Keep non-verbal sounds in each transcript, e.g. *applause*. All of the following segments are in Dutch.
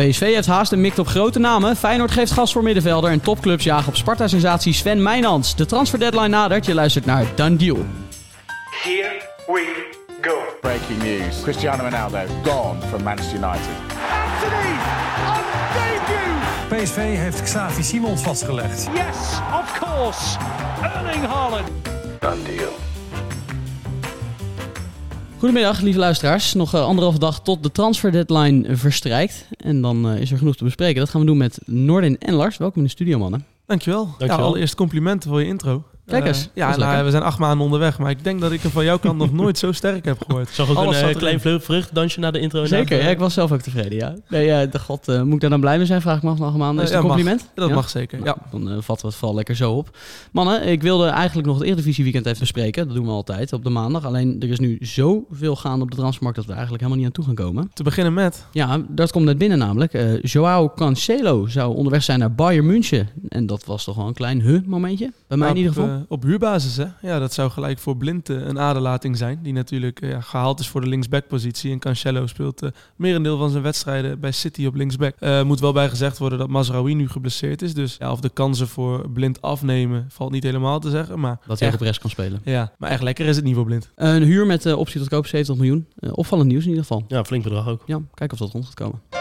PSV heeft haast en mikt op grote namen. Feyenoord geeft gas voor middenvelder. En topclubs jagen op Sparta-sensatie Sven Meijnans. De transfer deadline nadert. Je luistert naar Done Deal. Here we go. Breaking news. Cristiano Ronaldo gone from Manchester United. Anthony on debut. PSV heeft Xavi Simons vastgelegd. Yes, of course. Erling Haaland. Done deal. Goedemiddag, lieve luisteraars. Nog uh, anderhalve dag tot de transfer deadline verstrijkt. En dan uh, is er genoeg te bespreken. Dat gaan we doen met Nordin en Lars. Welkom in de studio, mannen. Dankjewel. Dankjewel. Ja, allereerst complimenten voor je intro. Kijk eens. Uh, ja, nou, we zijn acht maanden onderweg, maar ik denk dat ik hem van jouw kant nog nooit zo sterk heb gehoord. Zag ook Alles een uh, zat klein vruchtdansje na de intro. Zeker, ja, ik was zelf ook tevreden, ja. Nee, uh, de god, uh, moet ik daar dan blij mee zijn, vraag ik me af nog een maand. Is een compliment? Mag. Dat ja? mag zeker, Nou, ja. Dan uh, vatten we het vooral lekker zo op. Mannen, ik wilde eigenlijk nog het Eredivisie weekend even bespreken. Dat doen we altijd op de maandag. Alleen er is nu zoveel gaande op de transfermarkt dat we er eigenlijk helemaal niet aan toe gaan komen. Te beginnen met... Ja, dat komt net binnen namelijk. Uh, Joao Cancelo zou onderweg zijn naar Bayern München. En dat was toch wel een klein huh-momentje. Bij mij in ieder geval. Uh, op huurbasis, hè? Ja, dat zou gelijk voor Blind uh, een aderlating zijn. Die natuurlijk uh, ja, gehaald is voor de linksback-positie. En Cancelo speelt uh, merendeel van zijn wedstrijden bij City op linksback. Uh, moet wel bij gezegd worden dat Mazraoui nu geblesseerd is. Dus ja, of de kansen voor Blind afnemen valt niet helemaal te zeggen. Maar dat hij echt, op rest kan spelen. Ja, maar echt lekker is het niet voor Blind. een huur met uh, optie tot koop 70 miljoen. Uh, opvallend nieuws in ieder geval. Ja, flink bedrag ook. Ja, kijken of dat rond gaat komen.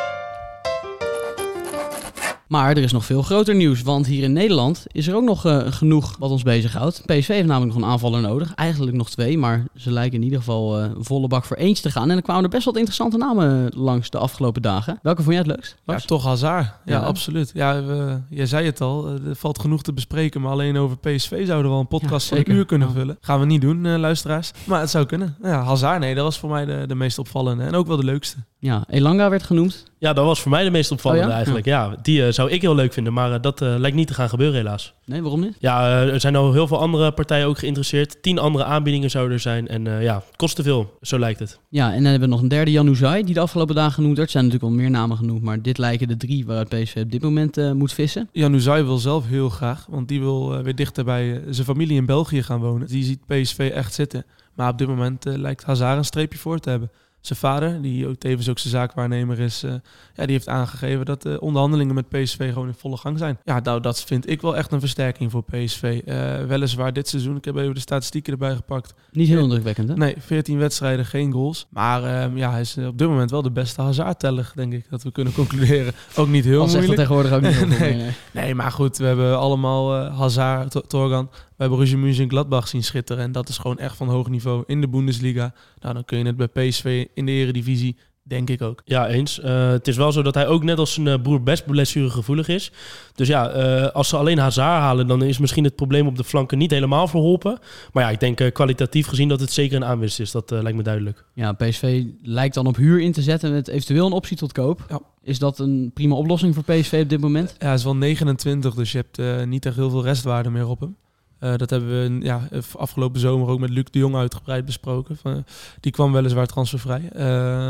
Maar er is nog veel groter nieuws, want hier in Nederland is er ook nog uh, genoeg wat ons bezighoudt. PSV heeft namelijk nog een aanvaller nodig. Eigenlijk nog twee, maar ze lijken in ieder geval uh, volle bak voor eentje te gaan. En er kwamen er best wat interessante namen langs de afgelopen dagen. Welke vond jij het leukst? Ja, toch Hazard. Ja, Ja. absoluut. Ja, we, jij zei het al, eh, er valt genoeg te bespreken. Maar alleen over PSV zouden we wel een podcast Ja, van een uur kunnen vullen. Gaan we niet doen, eh, luisteraars. Maar het zou kunnen. Ja, Hazard, nee, dat was voor mij de, de meest opvallende. En ook wel de leukste. Ja, Elanga werd genoemd. Ja, dat was voor mij de meest opvallende Oh ja? eigenlijk. Ja, die uh, zou ik heel leuk vinden, maar uh, dat uh, lijkt niet te gaan gebeuren helaas. Nee, waarom niet? Ja, er zijn al heel veel andere partijen ook geïnteresseerd. Tien andere aanbiedingen zouden er zijn. En ja, kost te veel, zo lijkt het. Ja, en dan hebben we nog een derde, Jan Oezai, die de afgelopen dagen genoemd werd. Er zijn natuurlijk wel meer namen genoemd, maar dit lijken de drie waaruit PSV op dit moment uh, moet vissen. Jan Oezai wil zelf heel graag, want die wil uh, weer dichter bij uh, zijn familie in België gaan wonen. Die ziet PSV echt zitten. Maar op dit moment uh, lijkt Hazard een streepje voor te hebben. Zijn vader, die ook tevens ook zijn zaakwaarnemer is, uh, ja, die heeft aangegeven dat de onderhandelingen met PSV gewoon in volle gang zijn. Ja, nou, dat vind ik wel echt een versterking voor PSV. Uh, weliswaar dit seizoen, ik heb even de statistieken erbij gepakt. Niet heel indrukwekkend, hè? Nee, 14 wedstrijden, geen goals. Maar uh, ja, hij is op dit moment wel de beste Hazard-teller, denk ik, dat we kunnen concluderen. *laughs* Ook niet heel Al zegt dat moeilijk. tegenwoordig ook niet. *laughs* Nee. nee. nee. Nee, maar goed, we hebben allemaal uh, Hazard, Tor- Torgan. We hebben Roger Mönchengladbach zien schitteren. En dat is gewoon echt van hoog niveau in de Bundesliga. Nou, dan kun je het bij PSV in de eredivisie, denk ik ook. Ja, eens. Uh, het is wel zo dat hij ook net als zijn uh, broer best blessuregevoelig is. Dus ja, uh, als ze alleen Hazard halen, dan is misschien het probleem op de flanken niet helemaal verholpen. Maar ja, ik denk uh, kwalitatief gezien dat het zeker een aanwinst is. Dat uh, lijkt me duidelijk. Ja, PSV lijkt dan op huur in te zetten met eventueel een optie tot koop. Ja. Is dat een prima oplossing voor PSV op dit moment? Ja, hij is wel 29, dus je hebt uh, niet echt heel veel restwaarde meer op hem. Uh, dat hebben we ja, afgelopen zomer ook met Luc de Jong uitgebreid besproken. Van, die kwam weliswaar transfervrij. Uh,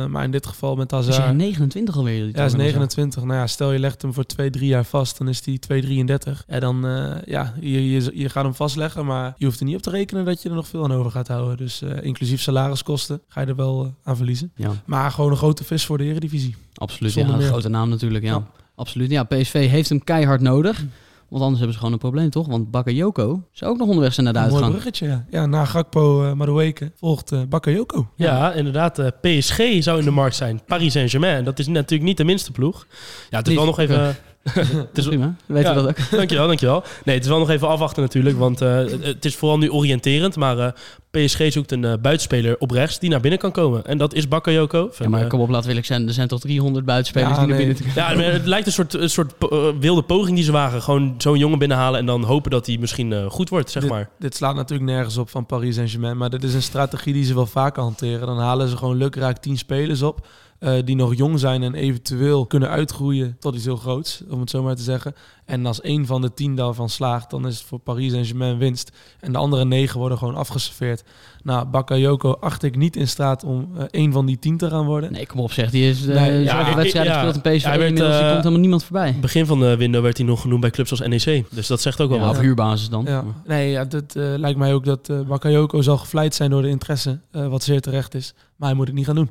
maar in dit geval met Hazard... Is hij 29 alweer? Ja, hij is 29. Nou ja, stel je legt hem voor 2, 3 jaar vast, dan is hij 2,33. Ja, dan uh, ja, je, je, je gaat hem vastleggen, maar je hoeft er niet op te rekenen dat je er nog veel aan over gaat houden. Dus inclusief salariskosten ga je er wel aan verliezen. Ja. Maar gewoon een grote vis voor de Eredivisie. Absoluut, Zonder ja, een grote naam natuurlijk. Ja. Ja. Absoluut. Ja, PSV heeft hem keihard nodig. Want anders hebben ze gewoon een probleem, toch? Want Bakayoko zou ook nog onderweg zijn naar de Een mooi uitgang. bruggetje, ja. Ja, na Gakpo uh, Madueke volgt uh, Bakayoko. Ja, ja inderdaad. Uh, PSG zou in de markt zijn. Paris Saint-Germain. Dat is natuurlijk niet de minste ploeg. Ja, het is wel nog even... *laughs* het is prima, weten Ja. we dat ook. *laughs* Dankjewel, dankjewel. Nee, het is wel nog even afwachten natuurlijk, want uh, het is vooral nu oriënterend. Maar uh, PSG zoekt een uh, buitenspeler op rechts die naar binnen kan komen. En dat is Bakayoko. Ja, maar kom op, laten we eerlijk zijn. Er zijn toch 300 buitenspelers Ja, die naar binnen te Ja, maar het lijkt een soort, een soort uh, wilde poging die ze wagen. Gewoon zo'n jongen binnenhalen en dan hopen dat hij misschien uh, goed wordt, zeg dit, maar. Dit slaat natuurlijk nergens op van Paris Saint-Germain. Maar dit is een strategie die ze wel vaker hanteren. Dan halen ze gewoon lukraak 10 spelers op. Uh, die nog jong zijn en eventueel kunnen uitgroeien tot iets heel groots, om het zo maar te zeggen. En als één van de tien daarvan slaagt, dan is het voor Paris Saint-Germain winst. En de andere negen worden gewoon afgeserveerd. Nou, Bakayoko acht ik niet in staat om uh, één van die tien te gaan worden. Nee, kom op zeg. Die is uh, Nee, ja, gespeeld in PSV. hij werd, inmiddels, eh, komt helemaal niemand voorbij. Begin van de window werd hij nog genoemd bij clubs als NEC. Dus dat zegt ook wel Ja, wat. op huurbasis dan. Ja. Nee, ja, dat uh, lijkt mij ook dat uh, Bakayoko zal gevleid zijn door de interesse, uh, wat zeer terecht is. Maar hij moet het niet gaan doen.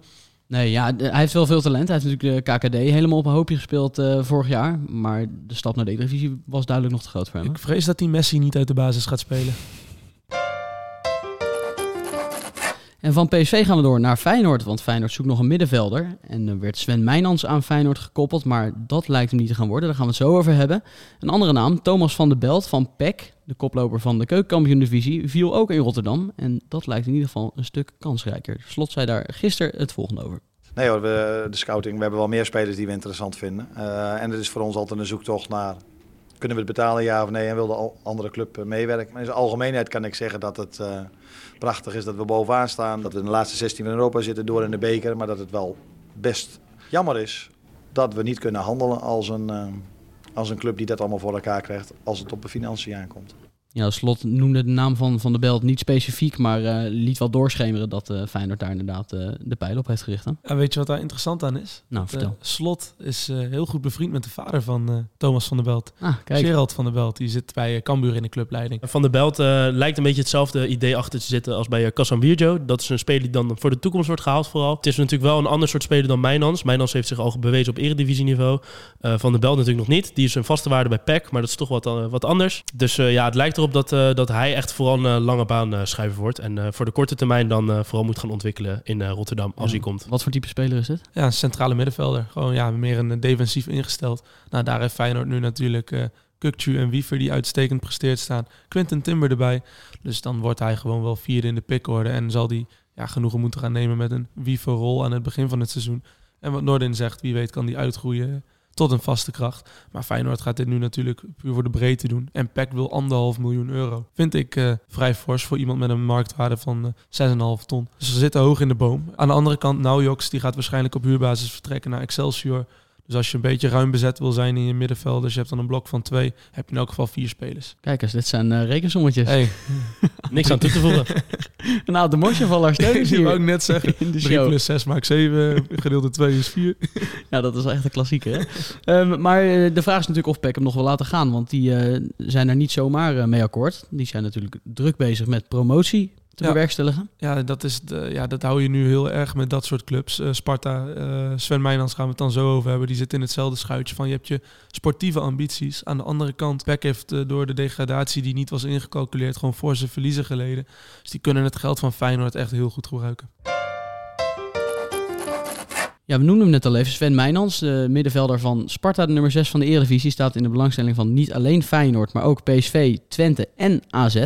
Nee, ja, hij heeft wel veel talent. Hij heeft natuurlijk de KKD helemaal op een hoopje gespeeld eh, vorig jaar. Maar de stap naar de Eredivisie was duidelijk nog te groot voor hem. hè? Ik vrees dat die Messi niet uit de basis gaat spelen. En van PSV gaan we door naar Feyenoord, want Feyenoord zoekt nog een middenvelder. En er werd Sven Meijnans aan Feyenoord gekoppeld, maar dat lijkt hem niet te gaan worden. Daar gaan we het zo over hebben. Een andere naam, Thomas van der Belt van PEC, de koploper van de keukenkampioen-divisie, viel ook in Rotterdam. En dat lijkt in ieder geval een stuk kansrijker. Slot zei daar gisteren het volgende over. Nee hoor, we, de scouting, we hebben wel meer spelers die we interessant vinden. Eh, en het is voor ons altijd een zoektocht naar, kunnen we het betalen ja of nee en wil de andere club eh, meewerken. Maar in zijn algemeenheid kan ik zeggen dat het eh, prachtig is dat we bovenaan staan. Dat we in de laatste 16 van Europa zitten door in de beker. Maar dat het wel best jammer is dat we niet kunnen handelen als een, eh, als een club die dat allemaal voor elkaar krijgt als het op de financiën aankomt. Ja, Slot noemde de naam van Van der Belt niet specifiek, maar eh, liet wel doorschemeren dat eh, Feyenoord daar inderdaad eh, de pijl op heeft gericht. Hè? En weet je wat daar interessant aan is? Nou, vertel. Slot is eh, heel goed bevriend met de vader van eh, Thomas van der Belt. Ah, kijk. Gerald van der Belt, die zit bij Cambuur in de clubleiding. Van der Belt eh, lijkt een beetje hetzelfde idee achter te zitten als bij uh, Casemiro. Dat is een speler die dan voor de toekomst wordt gehaald vooral. Het is natuurlijk wel een ander soort speler dan Mijnans. Mijnans heeft zich al bewezen op eredivisieniveau. Eh van der Belt natuurlijk nog niet. Die is een vaste waarde bij PEC, maar dat is toch wat, wat anders. Dus eh, ja, het lijkt erop dat, eh, dat hij echt vooral een eh, lange baan eh, schuiver wordt. En eh, voor de korte termijn dan eh, vooral moet gaan ontwikkelen in eh, Rotterdam als Ja. hij komt. Wat voor type speler is dit? Ja, een centrale middenvelder. Gewoon ja, meer een defensief ingesteld. Nou, daar heeft Feyenoord nu natuurlijk eh Kukcu en Wiever die uitstekend presteert staan. Quinten Timber erbij. Dus dan wordt hij gewoon wel vierde in de pickorde. En zal hij ja, genoegen moeten gaan nemen met een Wiever-rol aan het begin van het seizoen. En wat Noordin zegt, wie weet kan die uitgroeien tot een vaste kracht. Maar Feyenoord gaat dit nu natuurlijk puur voor de breedte doen. En PEC wil anderhalf miljoen euro. Vind ik eh, vrij fors voor iemand met een marktwaarde van eh 6,5 ton. Dus ze zitten hoog in de boom. Aan de andere kant, Naujoks, die gaat waarschijnlijk op huurbasis vertrekken naar Excelsior. Dus als je een beetje ruim bezet wil zijn in je middenveld, dus je hebt dan een blok van twee, heb je in elk geval vier spelers. Kijk eens, dit zijn eh, rekensommetjes. Hey, *laughs* Niks aan toe te voegen. *laughs* Nou, de Lars Steuners *laughs* ik wou ook net zeggen, in de 3 show. plus 6 maakt 7, gedeeld 2 is 4. Ja, dat is echt een klassieker. Hè? Ehm, maar eh, de vraag is natuurlijk of Peck hem nog wil laten gaan. Want die eh, zijn er niet zomaar mee akkoord. Die zijn natuurlijk druk bezig met promotie te Ja. bewerkstelligen. Ja, dat, is de, ja, dat hou je nu heel erg met dat soort clubs. Eh, Sparta, eh, Sven Meijnans gaan we het dan zo over hebben. Die zit in hetzelfde schuitje van je hebt je sportieve ambities. Aan de andere kant, Peck heeft eh, door de degradatie die niet was ingecalculeerd gewoon voor zijn verliezen geleden. Dus die kunnen het geld van Feyenoord echt heel goed gebruiken. Ja, we noemden hem net al even. Sven Meijnans, de middenvelder van Sparta, de nummer 6 van de Eredivisie, staat in de belangstelling van niet alleen Feyenoord, maar ook PSV, Twente en AZ.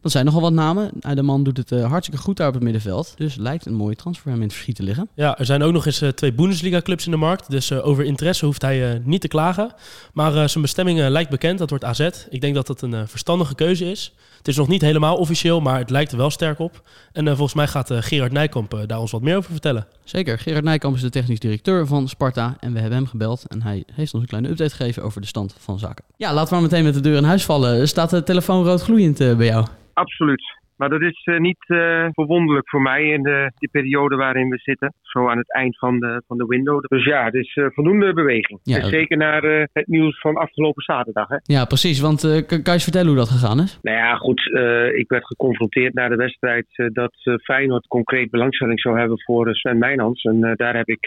Dat zijn nogal wat namen. Nou, de man doet het eh, hartstikke goed daar op het middenveld. Dus lijkt een mooie transfer hem in het verschiet te liggen. Ja, er zijn ook nog eens eh, twee Bundesliga-clubs in de markt. Dus eh, over interesse hoeft hij niet te klagen. Maar zijn bestemming lijkt bekend. Dat wordt AZ. Ik denk dat dat een verstandige keuze is. Het is nog niet helemaal officieel, maar het lijkt er wel sterk op. En eh, volgens mij gaat eh, Gerard Nijkamp eh, daar ons wat meer over vertellen. Zeker, Gerard Nijkamp is de technisch directeur van Sparta en we hebben hem gebeld en hij heeft ons een kleine update gegeven over de stand van zaken. Ja, laten we maar meteen met de deur in huis vallen. Staat de telefoon rood gloeiend bij jou? Absoluut. Maar dat is eh, niet eh, verwonderlijk voor mij in de, die periode waarin we zitten. Zo aan het eind van de, van de window. Dus ja, het is eh, voldoende beweging. Ja, zeker naar eh, het nieuws van afgelopen zaterdag. Hè? Ja, precies, want eh, kan, kan je eens vertellen hoe dat gegaan is? Nou ja, goed. eh, ik werd geconfronteerd na de wedstrijd eh, dat eh, Feyenoord concreet belangstelling zou hebben voor Sven Meijnans. En eh, daar heb ik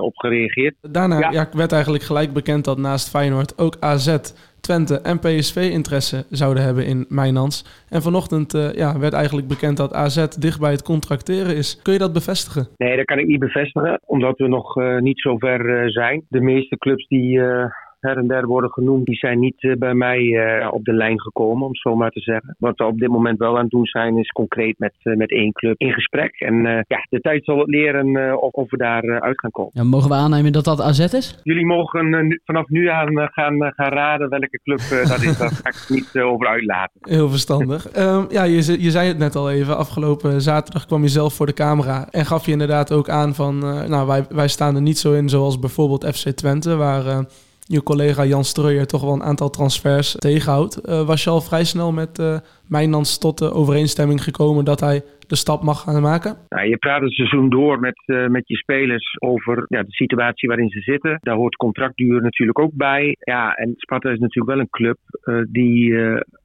op gereageerd. Daarna Ja. ja. werd eigenlijk gelijk bekend dat naast Feyenoord ook AZ, Twente en PSV interesse zouden hebben in Mijnans. En vanochtend eh, ja, werd eigenlijk bekend dat AZ dicht bij het contracteren is. Kun je dat bevestigen? Nee, dat kan ik niet bevestigen, omdat we nog eh, niet zo ver eh, zijn. De meeste clubs die her en der worden genoemd, die zijn niet eh, bij mij eh, op de lijn gekomen, om het zo maar te zeggen. Wat we op dit moment wel aan het doen zijn, is concreet met, eh, met één club in gesprek. En eh, ja, de tijd zal het leren eh, of, of we daar uit gaan komen. Ja, mogen we aannemen dat dat AZ is? Jullie mogen nu- vanaf nu aan gaan, gaan raden welke club dat is. *laughs* Daar ga ik niet over uitlaten. Heel verstandig. *laughs* Ehm, ja, je, je zei het net al even. Afgelopen zaterdag kwam je zelf voor de camera. En gaf je inderdaad ook aan van... eh, nou, wij, wij staan er niet zo in zoals bijvoorbeeld FC Twente... waar eh, je collega Jan Streuer toch wel een aantal transfers tegenhoudt. Eh, was je al vrij snel met eh Mijnans tot de overeenstemming gekomen... dat hij de stap mag gaan maken? Nou, je praat het seizoen door met, eh, met je spelers over ja, de situatie waarin ze zitten. Daar hoort contractduur natuurlijk ook bij. Ja, en Sparta is natuurlijk wel een club die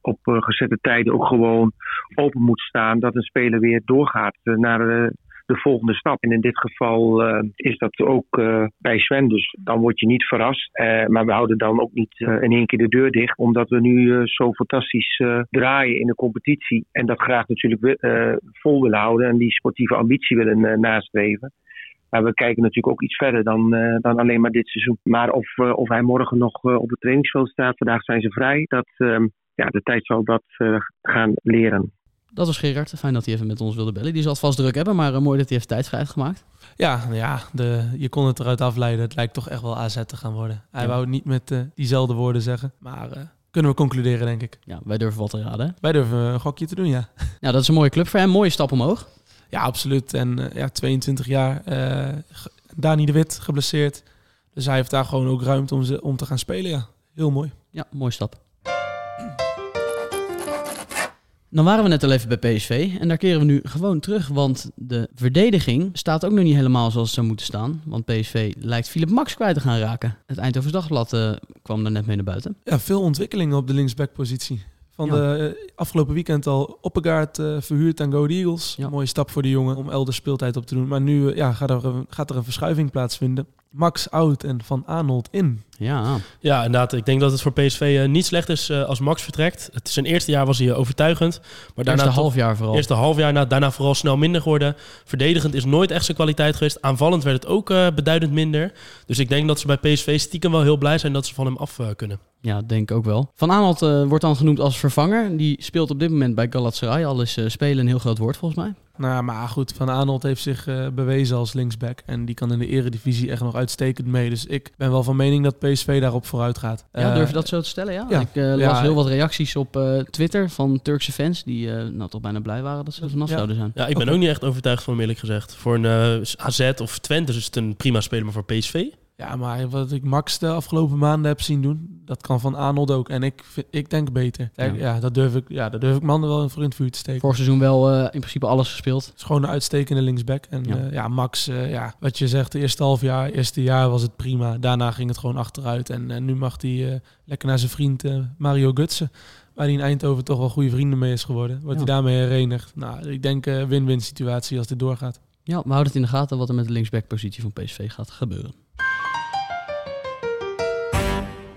op gezette tijden ook gewoon open moet staan dat een speler weer doorgaat naar, de volgende stap. En in dit geval eh, is dat ook eh, bij Sven. Dus dan word je niet verrast. Eh, maar we houden dan ook niet in één keer de deur dicht. Omdat we nu zo fantastisch draaien in de competitie. En dat graag natuurlijk vol willen houden. En die sportieve ambitie willen nastreven. Maar we kijken natuurlijk ook iets verder dan, dan alleen maar dit seizoen. Maar of, of hij morgen nog op het trainingsveld staat, vandaag zijn ze vrij. Dat, ehm, ja, de tijd zal dat gaan leren. Dat was Gerard. Fijn dat hij even met ons wilde bellen. Die zal het vast druk hebben, maar eh, mooi dat hij even tijd vrij heeft gemaakt. Ja, nou ja de, je kon het eruit afleiden. Het lijkt toch echt wel AZ te gaan worden. Hij Ja. wou het niet met eh, diezelfde woorden zeggen. Maar eh, kunnen we concluderen, denk ik. Ja, wij durven wat te raden. hè? Wij durven een gokje te doen, ja. *laughs* Ja, dat is een mooie club voor hem. Mooie stap omhoog. Ja, absoluut. En ja, 22 jaar. Dani de Wit geblesseerd. Dus hij heeft daar gewoon ook ruimte om, ze, om te gaan spelen, ja. Heel mooi. Ja, mooie stap. Dan waren we net al even bij PSV en daar keren we nu gewoon terug, want de verdediging staat ook nog niet helemaal zoals het zou moeten staan. Want PSV lijkt Philip Max kwijt te gaan raken. Het Eindhovens Dagblad eh, kwam daar net mee naar buiten. Ja, veel ontwikkelingen op de linksbackpositie. Van Ja. de afgelopen weekend al Oppegaard eh, verhuurd aan Go Eagles. Ja. Mooie stap voor de jongen om elders speeltijd op te doen. Maar nu eh, ja, gaat, er, een- gaat er een verschuiving plaatsvinden. Max out en Van Arnold in. Ja, Ja, inderdaad. Ik denk dat het voor PSV eh, niet slecht is als Max vertrekt. Het zijn eerste jaar was hij overtuigend. Maar daarna eerste toch- half jaar vooral. Eerste half jaar, na, daarna vooral snel minder geworden. Verdedigend is nooit echt zijn kwaliteit geweest. Aanvallend werd het ook eh, beduidend minder. Dus ik denk dat ze bij PSV stiekem wel heel blij zijn dat ze van hem af kunnen. Ja, denk ik ook wel. Van Aanholt eh, wordt dan genoemd als vervanger. Die speelt op dit moment bij Galatasaray. Al is eh, spelen een heel groot woord volgens mij. Nou, maar goed, Van Arnold heeft zich eh, bewezen als linksback. En die kan in de eredivisie echt nog uitstekend mee. Dus ik ben wel van mening dat PSV daarop vooruit gaat. Ja, durf je dat zo te stellen? Ja. ja. Ik eh, las Ja. heel wat reacties op eh, Twitter van Turkse fans die eh, nou, toch bijna blij waren dat ze er vanaf Ja. zouden zijn. Ja, ik ben ook niet echt overtuigd van hem eerlijk gezegd. Voor een AZ of Twente is het een prima speler, maar voor PSV... Ja, maar wat ik Max de afgelopen maanden heb zien doen, dat kan Van Arnold ook. En ik, vind- ik denk beter. Ja. Ja. dat durf ik, ja, dat durf ik mannen wel voor in het vuur te steken. Vorig seizoen wel eh, in principe alles gespeeld. Het is gewoon een uitstekende linksback. En Ja. ja, ja Max, eh, ja, wat je zegt, de eerste half jaar, eerste jaar was het prima. Daarna ging het gewoon achteruit. En, eh, nu mag hij eh, lekker naar zijn vriend eh, Mario Gutsen. Waar hij in Eindhoven toch wel goede vrienden mee is geworden. Wordt Ja. hij daarmee herenigd. Nou, ik denk eh, win-win situatie als dit doorgaat. Ja, we houden het in de gaten wat er met de linksback-positie van PSV gaat gebeuren.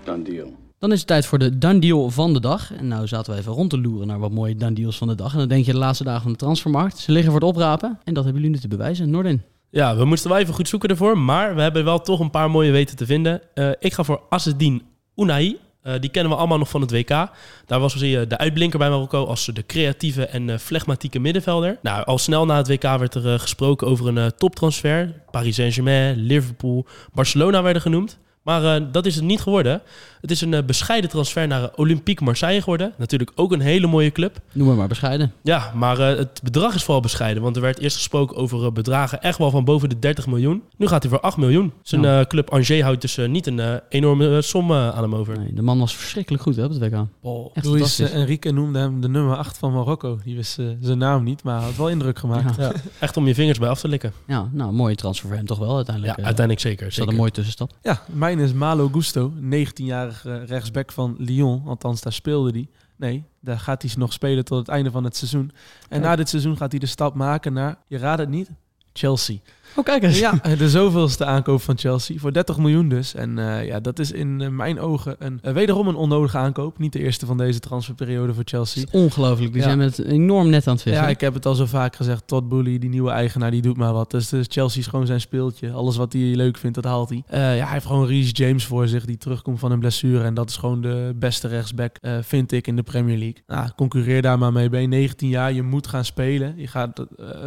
Done deal. Dan is het tijd voor de done deal van de dag. En nou zaten we even rond te loeren naar wat mooie done deals van de dag. En dan denk je de laatste dagen van de transfermarkt. Ze liggen voor het oprapen. En dat hebben jullie nu te bewijzen. Noordin. Ja, we moesten wel even goed zoeken ervoor, maar we hebben wel toch een paar mooie weten te vinden. Eh, ik ga voor Assedin Unai. Eh, die kennen we allemaal nog van het WK. Daar was eh, de uitblinker bij Marokko als de creatieve en eh, flegmatieke middenvelder. Nou, al snel na het WK werd er gesproken over een toptransfer. Paris Saint-Germain, Liverpool, Barcelona werden genoemd. Maar eh, dat is het niet geworden. Het is een eh, bescheiden transfer naar eh, Olympique Marseille geworden. Natuurlijk ook een hele mooie club. Noem maar maar bescheiden. Ja, maar eh, het bedrag is vooral bescheiden. Want er werd eerst gesproken over bedragen echt wel van boven de 30 miljoen. Nu gaat hij voor 8 miljoen. Zijn Ja. eh, club Angers houdt dus niet een enorme som aan hem over. Nee, de man was verschrikkelijk goed hè, op het WK. Echt Luis Enrique noemde hem de nummer 8 van Marokko. Die wist zijn naam niet, maar had wel indruk gemaakt. Ja. Ja, echt om je vingers bij af te likken. Ja, nou, mooie transfer voor hem toch wel Ja, uiteindelijk. eh, uiteindelijk zeker. is dat zeker. een mooie tussenstap. Ja, mijn is Malo Gusto, 19-jarige rechtsback van Lyon. Althans, daar speelde hij. Nee, daar gaat hij nog spelen tot het einde van het seizoen. En na dit seizoen gaat hij de stap maken naar, je raadt het niet, Chelsea. Oh, kijk eens. Ja, de zoveelste aankoop van Chelsea. Voor 30 miljoen dus. En eh, ja, dat is in eh, mijn ogen een, eh, wederom een onnodige aankoop. Niet de eerste van deze transferperiode voor Chelsea. Het is ongelooflijk. Die Ja. zijn met enorm net aan het vissen. Ja, ik heb het al zo vaak gezegd. Todd Boehly, die nieuwe eigenaar, die doet maar wat. Dus, dus Chelsea is gewoon zijn speeltje. Alles wat hij leuk vindt, dat haalt hij. Eh, ja, hij heeft gewoon Reece James voor zich, die terugkomt van een blessure. En dat is gewoon de beste rechtsback, eh, vind ik, in de Premier League. Nou, concurreer daar maar mee. Ben je 19 jaar, je moet gaan spelen. Je gaat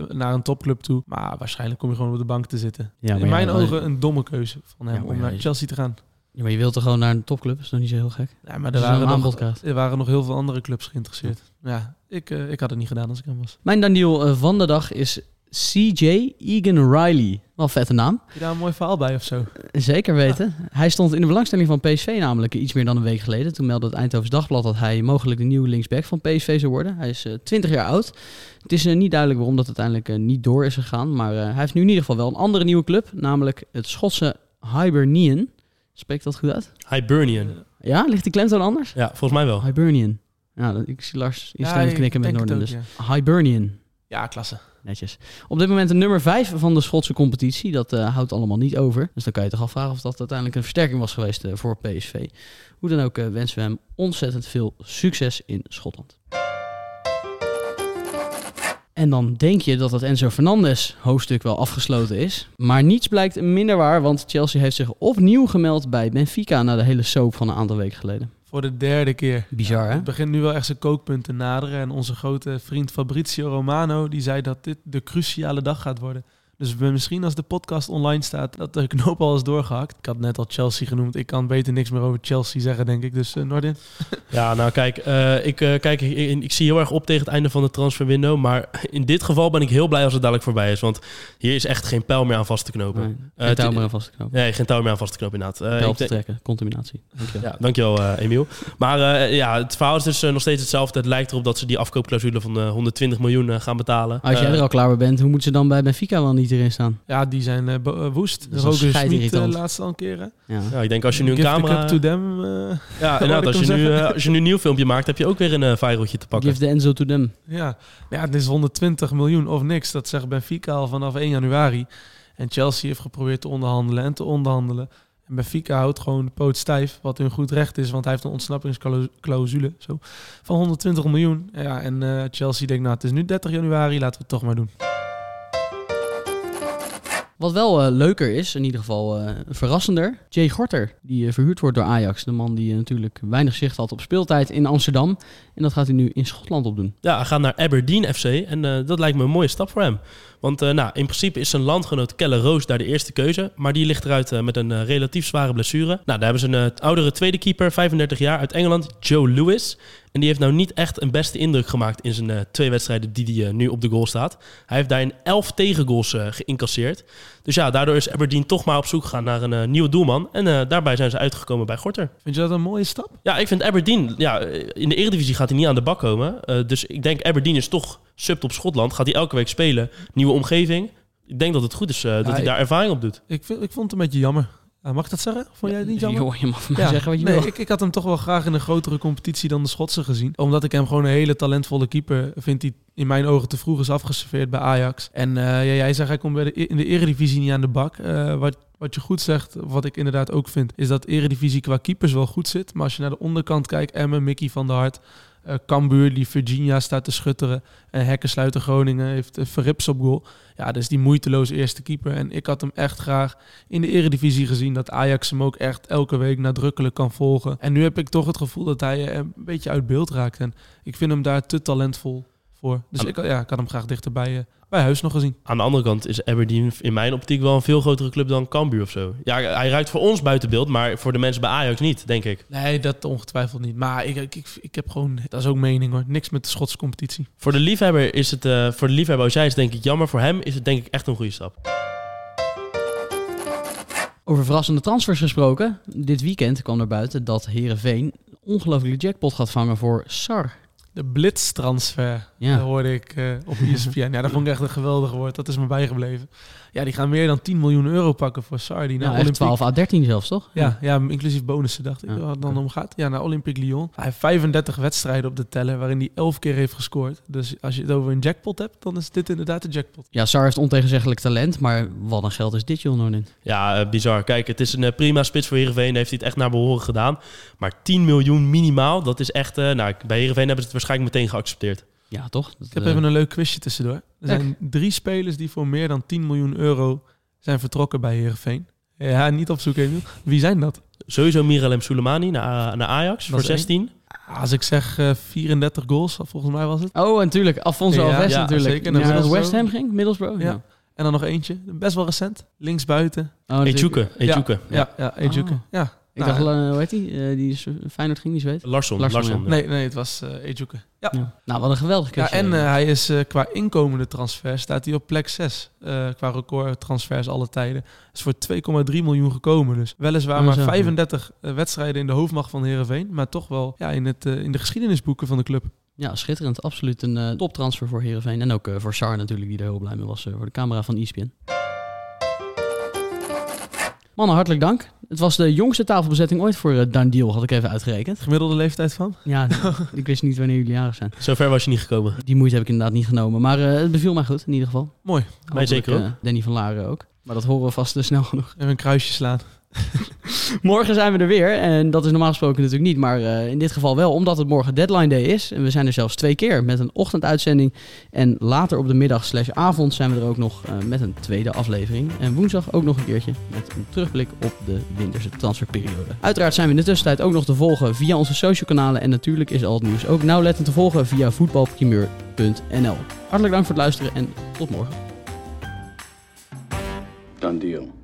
naar een topclub toe. Maar waarschijnlijk kom je gewoon op de bank te zitten. Ja, in mijn ja, ogen een domme keuze van hem om naar Chelsea te gaan. Ja, maar je wilt er gewoon naar een topclub. Dat is nog niet zo heel gek. Ja, maar er waren, nog, er waren nog heel veel andere clubs geïnteresseerd. Ja, ik, eh, ik had het niet gedaan als ik hem was. Mijn Daniel eh, van de dag is CJ Egan Riley. Wel een vette naam. Heb je daar een mooi verhaal bij of zo? Zeker weten. Hij stond in de belangstelling van PSV namelijk iets meer dan een week geleden. Toen meldde het Eindhovens Dagblad dat hij mogelijk de nieuwe linksback van PSV zou worden. Hij is eh, 20 jaar oud. Het is eh, niet duidelijk waarom dat uiteindelijk eh, niet door is gegaan. Maar eh, hij heeft nu in ieder geval wel een andere nieuwe club. Namelijk het Schotse Hibernian. Spreekt dat goed uit? Hibernian. Ja, ligt die klemtoon anders? Ja, volgens mij wel. Hibernian. Ja, ik zie Lars instemmend ik knikken met Noorden. Dus Hibernian. Ja, klasse. Netjes. Op dit moment de nummer 5 van de Schotse competitie. Dat eh, houdt allemaal niet over. Dus dan kan je toch afvragen of dat uiteindelijk een versterking was geweest eh, voor PSV. Hoe dan ook eh, wensen we hem ontzettend veel succes in Schotland. En dan denk je dat het Enzo Fernandez hoofdstuk wel afgesloten is. Maar niets blijkt minder waar, want Chelsea heeft zich opnieuw gemeld bij Benfica na de hele soap van een aantal weken geleden. Voor de derde keer. Bizar, hè? Het begint nu wel echt zijn kookpunt te naderen. En onze grote vriend Fabrizio Romano, die zei dat dit de cruciale dag gaat worden. Dus we- misschien als de podcast online staat, dat de knoop al is doorgehakt. Ik had net al Chelsea genoemd. Ik kan beter niks meer over Chelsea zeggen, denk ik. Dus eh Nordin? *laughs* Ja, nou kijk, eh, ik, eh, kijk ik, ik zie heel erg op tegen het einde van de transferwindow. Maar in dit geval ben ik heel blij als het dadelijk voorbij is. Want hier is echt geen pijl meer aan vast te knopen. Nee, Eh, geen touw meer aan vast te knopen. Nee, geen touw meer aan vast te knopen inderdaad. Eh, Pijl ik te trekken, contaminatie. Dankjewel. Ja, dankjewel eh Emiel. Maar eh, ja, het verhaal is dus nog steeds hetzelfde. Het lijkt erop dat ze die afkoopclausule van eh, 120 miljoen gaan betalen. Als jij er al klaar mee bent, hoe moeten ze dan bij Benfica wel niet erin staan? Ja, die zijn eh, eh, woest. Dat is Roger Smit scheidirritant. uh, laatst al een keer. hè? Ja. ja, ik denk als je nu een Give the camera... cup to them. eh, Ja, *laughs* inderdaad, als je, nu, eh, als je nu een nieuw filmpje maakt, heb je ook weer een uh, viraltje te pakken. Give the Enzo to them. Ja. ja, het is 120 miljoen of niks. Dat zegt Benfica al vanaf 1 januari. En Chelsea heeft geprobeerd te onderhandelen en te onderhandelen. En Benfica houdt gewoon de poot stijf, wat hun goed recht is. Want hij heeft een ontsnappingsclausule zo, van 120 miljoen. Ja, en eh, Chelsea denkt, nou het is nu 30 januari, laten we het toch maar doen. Wat wel eh, leuker is, in ieder geval eh, verrassender. Jay Gorter, die eh, verhuurd wordt door Ajax. De man die natuurlijk weinig zicht had op speeltijd in Amsterdam. En dat gaat hij nu in Schotland opdoen. Ja, hij gaat naar Aberdeen FC en dat lijkt me een mooie stap voor hem. Want eh, nou, in principe is zijn landgenoot Kelle Roos daar de eerste keuze. Maar die ligt eruit eh, met een eh, relatief zware blessure. Nou, daar hebben ze een oudere tweede keeper, 35 jaar, uit Engeland, Joe Lewis. En die heeft nou niet echt een beste indruk gemaakt in zijn twee wedstrijden die hij nu op de goal staat. Hij heeft daarin 11 tegengoals geïncasseerd. Dus ja, daardoor is Aberdeen toch maar op zoek gegaan naar een nieuwe doelman. En daarbij zijn ze uitgekomen bij Gorter. Vind je dat een mooie stap? Ja, ik vind Aberdeen... Ja, in de Eredivisie gaat hij niet aan de bak komen. Dus ik denk Aberdeen is toch subt op Schotland. Gaat hij elke week spelen. Nieuwe omgeving. Ik denk dat het goed is eh, dat Ja, hij daar ervaring op doet. Ik, vind, ik vond het een beetje jammer. Ah, mag ik dat zeggen? Vond jij het niet jammer? Joh, je mag Ja, zeggen wat je nee, wil. ik, ik had hem toch wel graag in een grotere competitie dan de Schotse gezien. Omdat ik hem gewoon een hele talentvolle keeper vind die in mijn ogen te vroeg is afgeserveerd bij Ajax. En eh, ja, jij zegt hij komt bij de, in de eredivisie niet aan de bak. Eh, wat, wat je goed zegt, wat ik inderdaad ook vind, is dat eredivisie qua keepers wel goed zit. Maar als je naar de onderkant kijkt, Emmen, Mickey van der Hart, eh Cambuur die Virginia staat te schutteren. En Hekkensluiter Groningen heeft uh, Verrips op goal. Ja, dus die moeiteloos eerste keeper. En ik had hem echt graag in de eredivisie gezien. Dat Ajax hem ook echt elke week nadrukkelijk kan volgen. En nu heb ik toch het gevoel dat hij eh, een beetje uit beeld raakt. En ik vind hem daar te talentvol voor. Dus Aan- ik, ja, ik had hem graag dichter bij, eh, bij huis nog gezien. Aan de andere kant is Aberdeen in mijn optiek wel een veel grotere club dan Cambuur of zo. Ja, hij ruikt voor ons buiten beeld, maar voor de mensen bij Ajax niet, denk ik. Nee, dat ongetwijfeld niet. Maar ik, ik, ik, ik heb gewoon, dat is ook mening hoor, niks met de Schotse competitie. Voor de liefhebber is het, eh, voor de liefhebber als jij is denk ik jammer. Voor hem is het denk ik echt een goede stap. Over verrassende transfers gesproken. Dit weekend kwam er buiten dat Herenveen ongelooflijke jackpot gaat vangen voor Sar. De Ja. dat hoorde ik eh, op ESPN. ja, dat vond ik echt een geweldig woord. Dat is me bijgebleven. Ja, die gaan meer dan 10 miljoen euro pakken voor Sardi. Nou, Olympique. 12 à 13 zelfs, toch? Ja, ja, inclusief bonussen dacht ik. Ja, wat het dan om gaat. Ja, naar Olympique Lyon. Hij heeft 35 wedstrijden op de teller, waarin hij 11 keer heeft gescoord. Dus als je het over een jackpot hebt, dan is dit inderdaad de jackpot. Ja, Sar heeft ontegenzeggelijk talent, maar wat een geld is dit, joh, Nonin. Ja, eh, bizar. Kijk, het is een eh, prima spits voor Heerenveen. Heeft hij het echt naar behoren gedaan. Maar 10 miljoen minimaal, dat is echt... eh, nou, bij Heerenveen hebben ze het waarschijnlijk meteen geaccepteerd. Ja, toch? Dat, Ik heb eh, even een leuk quizje tussendoor. Er zijn drie spelers die voor meer dan 10 miljoen euro zijn vertrokken bij Heerenveen. Ja, niet opzoeken, Emiel. Wie zijn dat? Sowieso Miralem Soleimani naar, naar Ajax voor is één. 16. Als ik zeg eh, 34 goals, volgens mij was het. Oh, en natuurlijk. Alfonso Ja, Alves ja, natuurlijk. zeker. Naar. West Ham ging? Middlesbrough? Ja. En dan nog eentje, best wel recent. Linksbuiten. Oh, Ejuke, Ejuke. Ja, ja, ja Ejuke. Oh. Ja. Ik Nou, dacht, eh, hoe heet die? Eh, die is, Feyenoord ging niet weten. Larsson, Larsson, Larsson. ja. Nee, nee, het was eh Ejuke. Ja. Ja. Nou, wat een geweldig Ja, keuze. en eh, hij is eh, qua inkomende transfer staat hij op plek 6. eh, qua record transfers alle tijden. Is voor 2,3 miljoen gekomen. Dus weliswaar maar zo, ja. 35 eh, wedstrijden in de hoofdmacht van Heerenveen. Maar toch wel ja, in, het, eh, in de geschiedenisboeken van de club. Ja, schitterend. Absoluut een eh, toptransfer voor Heerenveen. En ook eh, voor Sar natuurlijk, die er heel blij mee was eh, voor de camera van ESPN. Mannen, hartelijk dank. Het was de jongste tafelbezetting ooit voor uh, Dan Deal, had ik even uitgerekend. Gemiddelde leeftijd van? Ja, *laughs* ik wist niet wanneer jullie jarig zijn. Zover was je niet gekomen. Die moeite heb ik inderdaad niet genomen. Maar uh, het beviel mij goed, in ieder geval. Mooi. Mij zeker ook. Uh, Danny van Laren ook. Maar dat horen we vast uh, snel genoeg. Even een kruisje slaan. *laughs* morgen zijn we er weer. En dat is normaal gesproken natuurlijk niet. Maar uh, in dit geval wel, omdat het morgen deadline day is. En we zijn er zelfs twee keer met een ochtenduitzending. En later op de middag slash avond zijn we er ook nog uh, met een tweede aflevering. En woensdag ook nog een keertje met een terugblik op de winterse transferperiode. Uiteraard zijn we in de tussentijd ook nog te volgen via onze social kanalen. En natuurlijk is al het nieuws ook nauwlettend te volgen via voetbalprimeur.nl. Hartelijk dank voor het luisteren en tot morgen. Done deal.